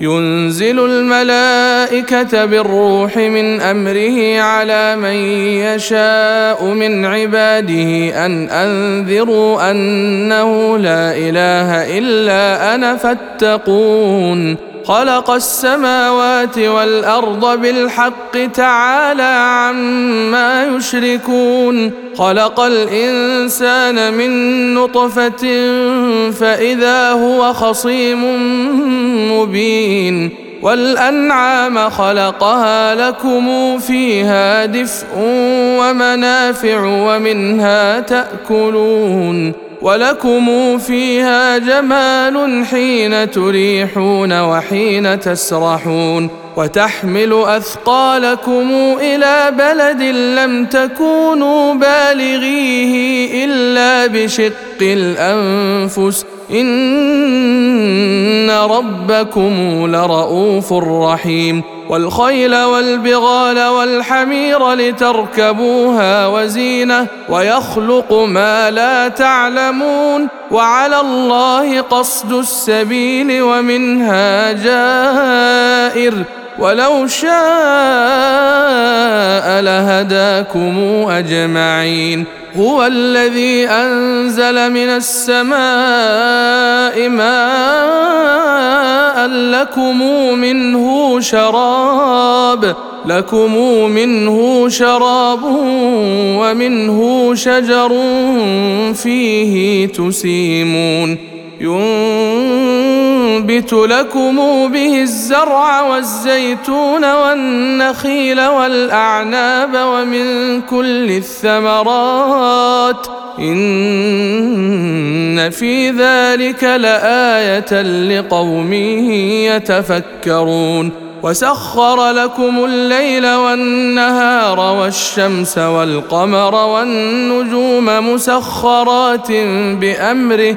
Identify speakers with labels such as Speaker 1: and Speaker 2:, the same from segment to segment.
Speaker 1: ينزل الملائكة بالروح من أمره على من يشاء من عباده أن أنذروا أنه لا إله إلا أنا فاتقون. خلق السماوات والأرض بالحق تعالى عما يشركون. خلق الإنسان من نطفة فإذا هو خصيم مبين والأنعام خلقها لكم فيها دفء ومنافع ومنها تأكلون ولكم فيها جمال حين تريحون وحين تسرحون وتحمل أثقالكم إلى بلد لم تكونوا بالغيه إلا بشق الأنفس. إن ربكم لرؤوف رحيم. والخيل والبغال والحمير لتركبوها وزينة. ويخلق ما لا تعلمون. وعلى الله قصد السبيل. ومنها جائر. ولو شاء لهداكم أجمعين. هو الذي أنزل من السماء ماء لكم منه شراب لكم منه شراب ومنه شجر فيه تسيمون. ينبت لكم به الزرع والزيتون والنخيل والأعناب ومن كل الثمرات إن في ذلك لآية لقوم يتفكرون وسخر لكم الليل والنهار والشمس والقمر والنجوم مسخرات بأمره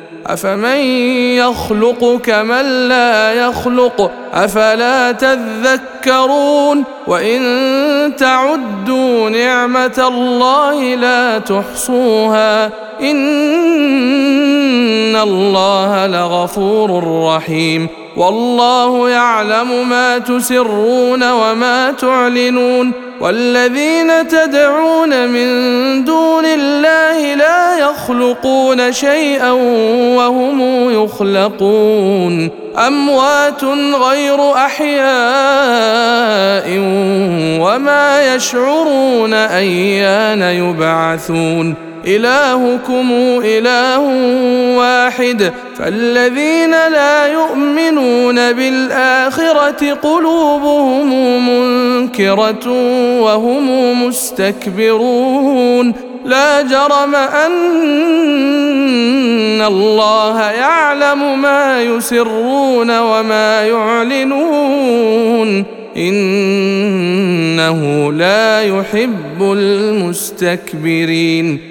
Speaker 1: أفمن يخلق كمن لا يخلق؟ أفلا تذكرون؟ وإن تعدوا نعمة الله لا تحصوها. إن الله لغفور رحيم. والله يعلم ما تسرون وما تعلنون والذين تدعون من دون الله لا يخلقون شيئا وهم يخلقون أموات غير أحياء وما يشعرون أيان يبعثون إلهكم إله واحد فالذين لا يؤمنون بالآخرة قلوبهم منكرة وهم مستكبرون. لا جرم أن الله يعلم ما يسرون وما يعلنون. إنه لا يحب المستكبرين.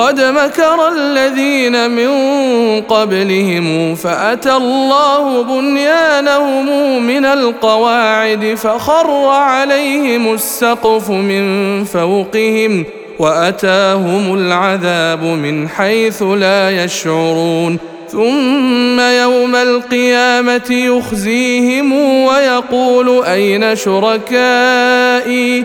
Speaker 1: قد مكر الذين من قبلهم فأتى الله بنيانهم من القواعد فخر عليهم السقف من فوقهم وأتاهم العذاب من حيث لا يشعرون ثم يوم القيامة يخزيهم ويقول أين شركائي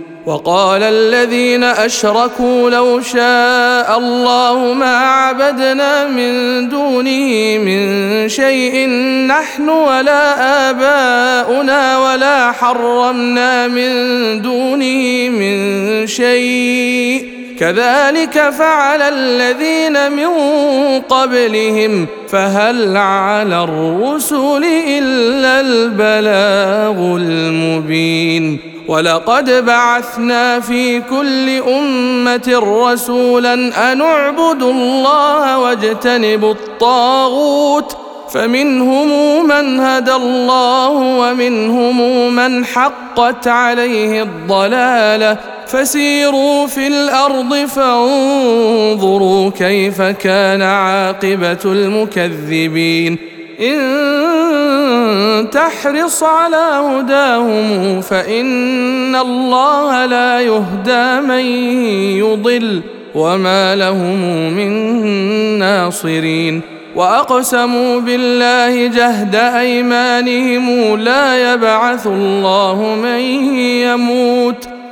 Speaker 1: وقال الذين أشركوا لو شاء الله ما عبدنا من دونه من شيء نحن ولا آباؤنا ولا حرمنا من دونه من شيء. كذلك فعل الذين من قبلهم فهل على الرسل إلا البلاغ المبين. ولقد بعثنا في كل أمة رسولا أن اعبدوا الله واجتنبوا الطاغوت فمنهم من هدى الله ومنهم من حقت عليه الضلالة. فسيروا في الأرض فانظروا كيف كان عاقبة المكذبين. إن تحرص على هداهم فإن الله لا يهدى من يضل وما لهم من ناصرين وأقسموا بالله جهد أيمانهم لا يبعث الله من يموت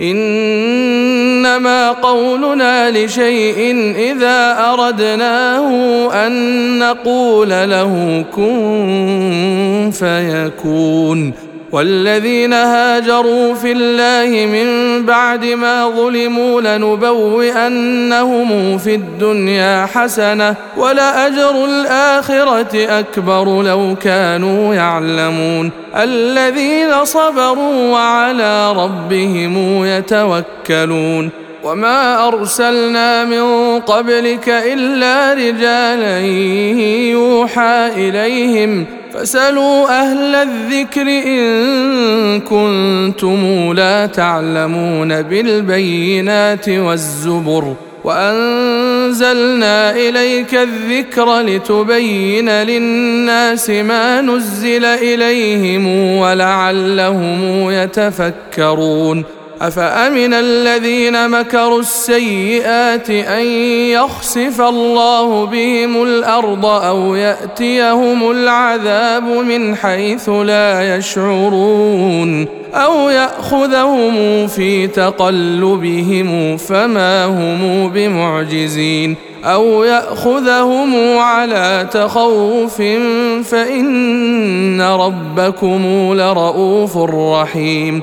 Speaker 1: إنما قولنا لشيء إذا أردناه أن نقول له كن فيكون. والذين هاجروا في الله من بعد ما ظلموا لنبوئنهم في الدنيا حسنة ولأجر الآخرة أكبر لو كانوا يعلمون. الذين صبروا وعلى ربهم يتوكلون. وما أرسلنا من قبلك إلا رجالا يوحى إليهم فسلوا أهل الذكر إن كنتم لا تعلمون بالبينات والزبر وأنزلنا إليك الذكر لتبين للناس ما نزل إليهم ولعلهم يتفكرون أفأمن الذين مكروا السيئات أن يخسف الله بهم الأرض أو يأتيهم العذاب من حيث لا يشعرون أو يأخذهم في تقلبهم فما هم بمعجزين أو يأخذهم على تخوف فإن ربكم لرءوف رحيم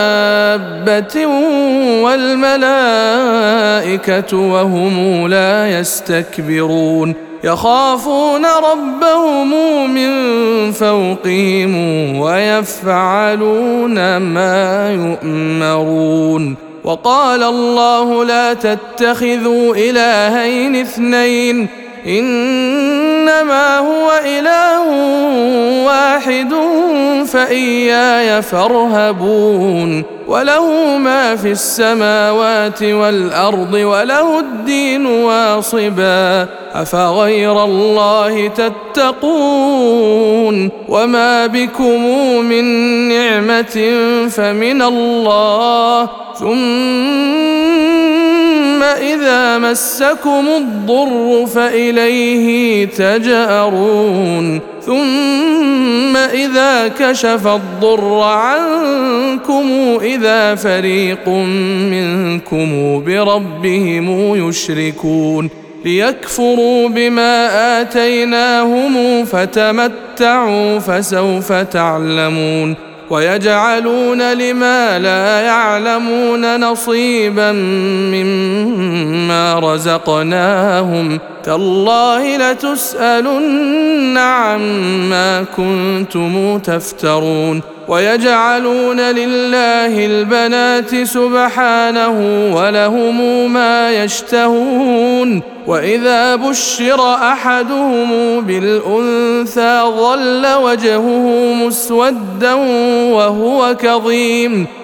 Speaker 1: دابه والملائكه وهم لا يستكبرون يخافون ربهم من فوقهم ويفعلون ما يؤمرون وقال الله لا تتخذوا الهين اثنين إنما هو إله واحد فإياي فارهبون وله ما في السماوات والأرض وله الدين واصبا أفغير الله تتقون وما بكم من نعمة فمن الله ثم إذا مسكم الضر فإليه تجأرون. ثم إذا كشف الضر عنكم إذا فريق منكم بربهم يشركون. ليكفروا بما آتيناهم فتمتعوا فسوف تعلمون. ويجعلون لما لا يعلمون نصيبا مما رزقناهم تالله لتسألن عما كنتم تفترون ويجعلون لله البنات سبحانه ولهم ما يشتهون وإذا بشر أحدهم بالأنثى ظل وجهه مسودا وهو كظيم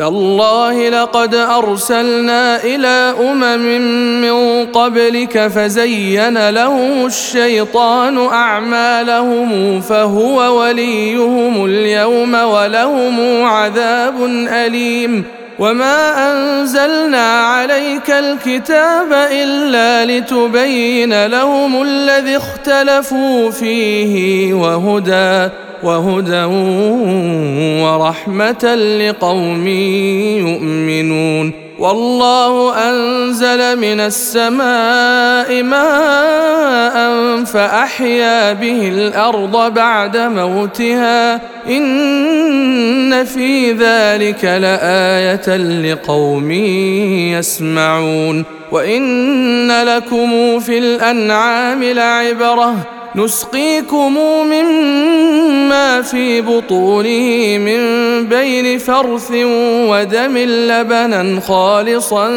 Speaker 1: تالله لقد أرسلنا إلى أمم من قبلك فزين لهم الشيطان أعمالهم فهو وليهم اليوم ولهم عذاب أليم. وما أنزلنا عليك الكتاب إلا لتبين لهم الذي اختلفوا فيه وهدى. وهدى ورحمة لقوم يؤمنون. والله أنزل من السماء ماء فأحيا به الأرض بعد موتها. إن في ذلك لآية لقوم يسمعون. وإن لكم في الأنعام لعبرة نسقيكم مما في بطونه من بين فرث ودم لبنا خالصا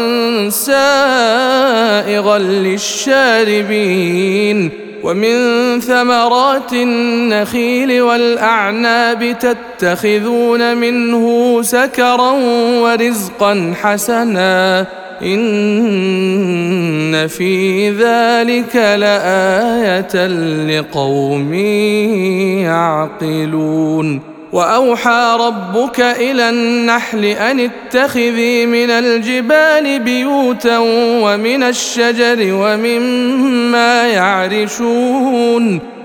Speaker 1: سائغا للشاربين ومن ثمرات النخيل والأعناب تتخذون منه سكرا ورزقا حسنا إن في ذلك لآية لقوم يعقلون. وأوحى ربك إلى النحل أن اتخذي من الجبال بيوتا ومن الشجر ومما يعرشون.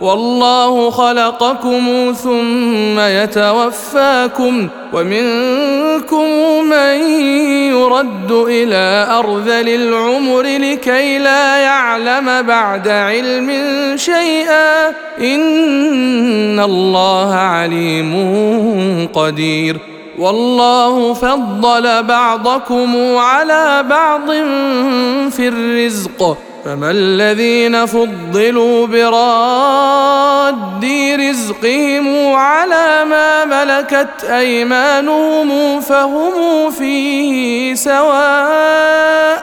Speaker 1: والله خلقكم ثم يتوفاكم ومنكم من يرد إلى أرذل العمر لكي لا يعلم بعد علم شيئا إن الله عليم قدير والله فضل بعضكم على بعض في الرزق فما الذين فضلوا براد رزقهم على ما ملكت أيمانهم فهم فيه سواء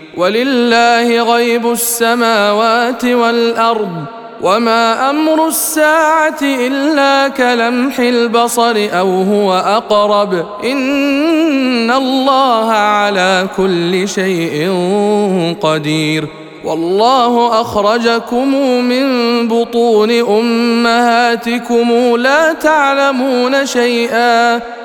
Speaker 1: ولله غيب السماوات والأرض وما أمر الساعة إلا كلمح البصر أو هو أقرب إن الله على كل شيء قدير والله أخرجكم من بطون أمهاتكم لا تعلمون شيئا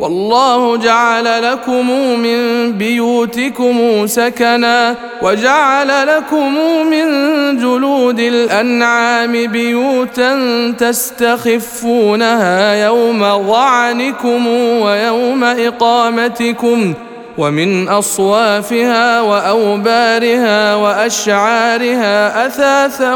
Speaker 1: والله جعل لكم من بيوتكم سكنا وجعل لكم من جلود الأنعام بيوتا تستخفونها يوم ظعنكم ويوم إقامتكم ومن أصوافها وأوبارها وأشعارها أثاثا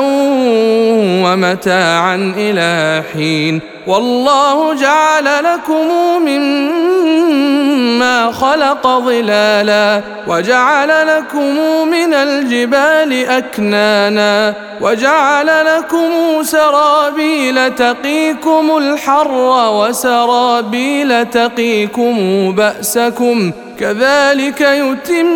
Speaker 1: ومتاعا إلى حين والله جعل لكم مما خلق ظلالا وجعل لكم من الجبال أكنانا وجعل لكم سرابيل تقيكم الحر وسرابيل تقيكم بأسكم كذلك يتم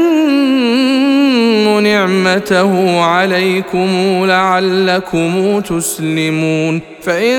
Speaker 1: نعمته عليكم لعلكم تسلمون فإن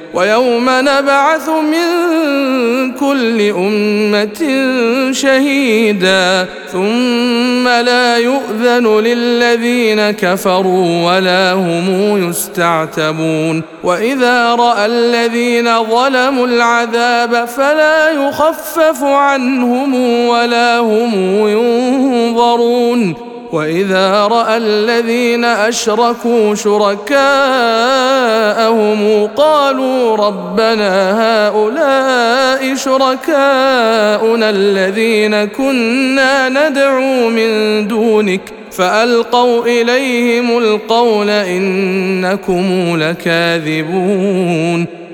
Speaker 1: ويوم نبعث من كل أمة شهيدا ثم لا يؤذن للذين كفروا ولا هم يستعتبون وإذا رأى الذين ظلموا العذاب فلا يخفف عنهم ولا هم ينظرون وإذا رأى الذين أشركوا شركاءهم قالوا ربنا هؤلاء شركاؤنا الذين كنا ندعو من دونك فألقوا إليهم القول إنكم لكاذبون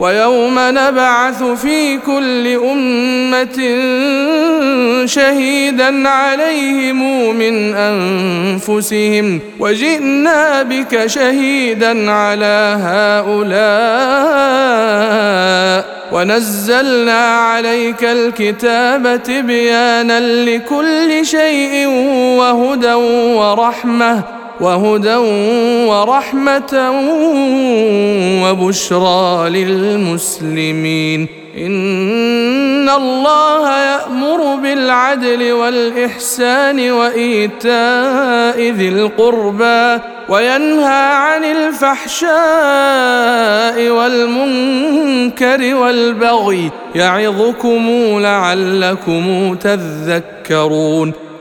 Speaker 1: ويوم نبعث في كل أمة شهيدا عليهم من أنفسهم وجئنا بك شهيدا على هؤلاء ونزلنا عليك الكتاب تبيانا لكل شيء وهدى ورحمة وهدى ورحمة وبشرى للمسلمين. إن الله يأمر بالعدل والإحسان وإيتاء ذي القربى وينهى عن الفحشاء والمنكر والبغي يعظكم لعلكم تذكرون.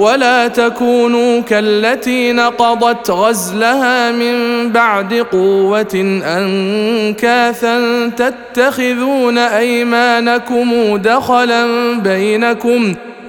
Speaker 1: ولا تكونوا كالتي نقضت غزلها من بعد قوة أنكاثا تتخذون أيمانكم دخلا بينكم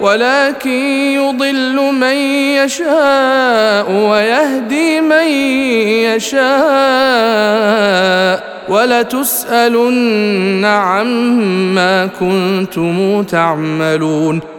Speaker 1: ولكن يضل من يشاء ويهدي من يشاء ولتسألن عما كنتم تعملون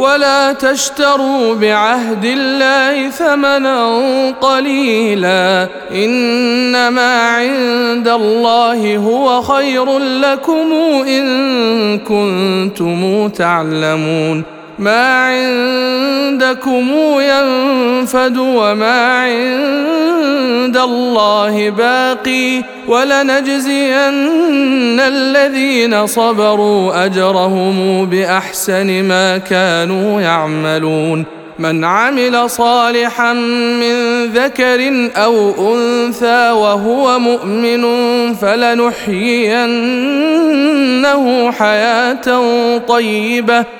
Speaker 1: ولا تشتروا بعهد الله ثمنا قليلا إنما عند الله هو خير لكم إن كنتم تعلمون ما عندكم ينفد وما عند الله باقي ولنجزين الذين صبروا أجرهم بأحسن ما كانوا يعملون. من عمل صالحا من ذكر أو أنثى وهو مؤمن فلنحيينه حياة طيبة.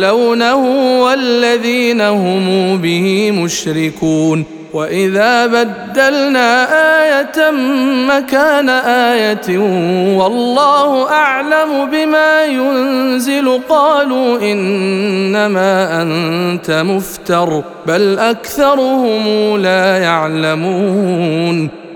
Speaker 1: يتولونه والذين هم به مشركون واذا بدلنا إيه مكان إيه والله اعلم بما ينزل قالوا انما انت مفتر بل اكثرهم لا يعلمون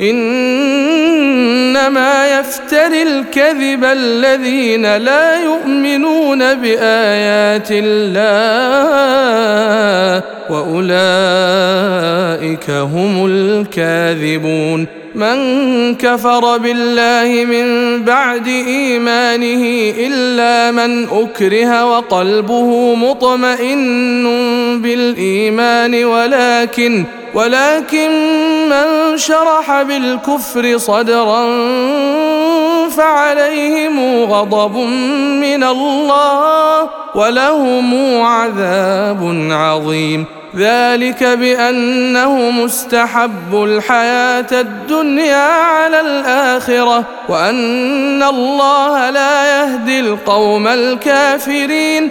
Speaker 1: إنما يفتري الكذب الذين لا يؤمنون بآيات الله وأولئك هم الكاذبون من كفر بالله من بعد إيمانه إلا من أكره وقلبه مطمئن بالإيمان ولكن ولكن من شرح بالكفر صدرا فعليهم غضب من الله ولهم عذاب عظيم. ذلك بأنه مستحب الحياة الدنيا على الآخرة وأن الله لا يهدي القوم الكافرين.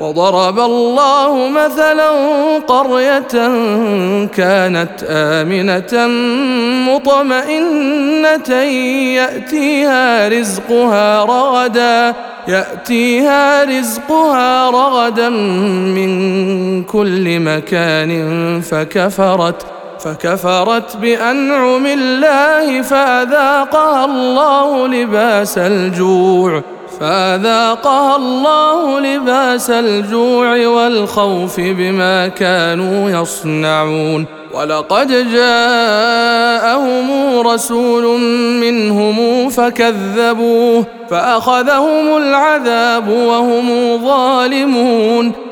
Speaker 1: وضرب الله مثلا قرية كانت آمنة مطمئنة يأتيها رزقها رغدا يأتيها رزقها رغدا من كل مكان فكفرت فكفرت بأنعم الله فأذاقها الله لباس الجوع. فاذاقها الله لباس الجوع والخوف بما كانوا يصنعون. ولقد جاءهم رسول منهم فكذبوه فأخذهم العذاب وهم ظالمون.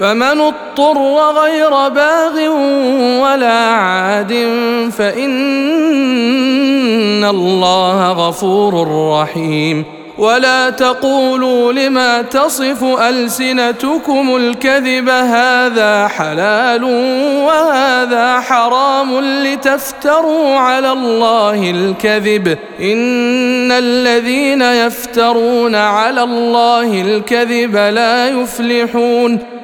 Speaker 1: فمن اضطر غير باغ ولا عاد فإن الله غفور رحيم. ولا تقولوا لما تصف ألسنتكم الكذب هذا حلال وهذا حرام لتفتروا على الله الكذب. إن الذين يفترون على الله الكذب لا يفلحون.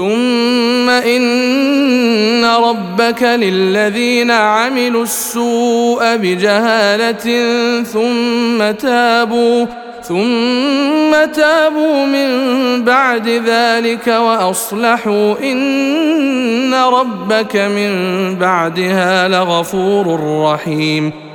Speaker 1: ثم ان ربك للذين عملوا السوء بجهاله ثم تابوا ثم تابوا من بعد ذلك واصلحوا ان ربك من بعدها لغفور رحيم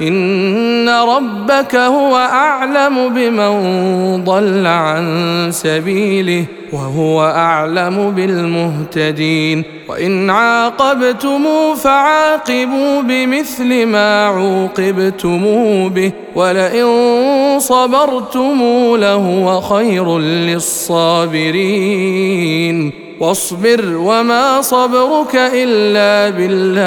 Speaker 1: إن ربك هو أعلم بمن ضل عن سبيله وهو أعلم بالمهتدين وإن عاقبتم فعاقبوا بمثل ما عوقبتم به ولئن صبرتم لهو خير للصابرين واصبر وما صبرك إلا بالله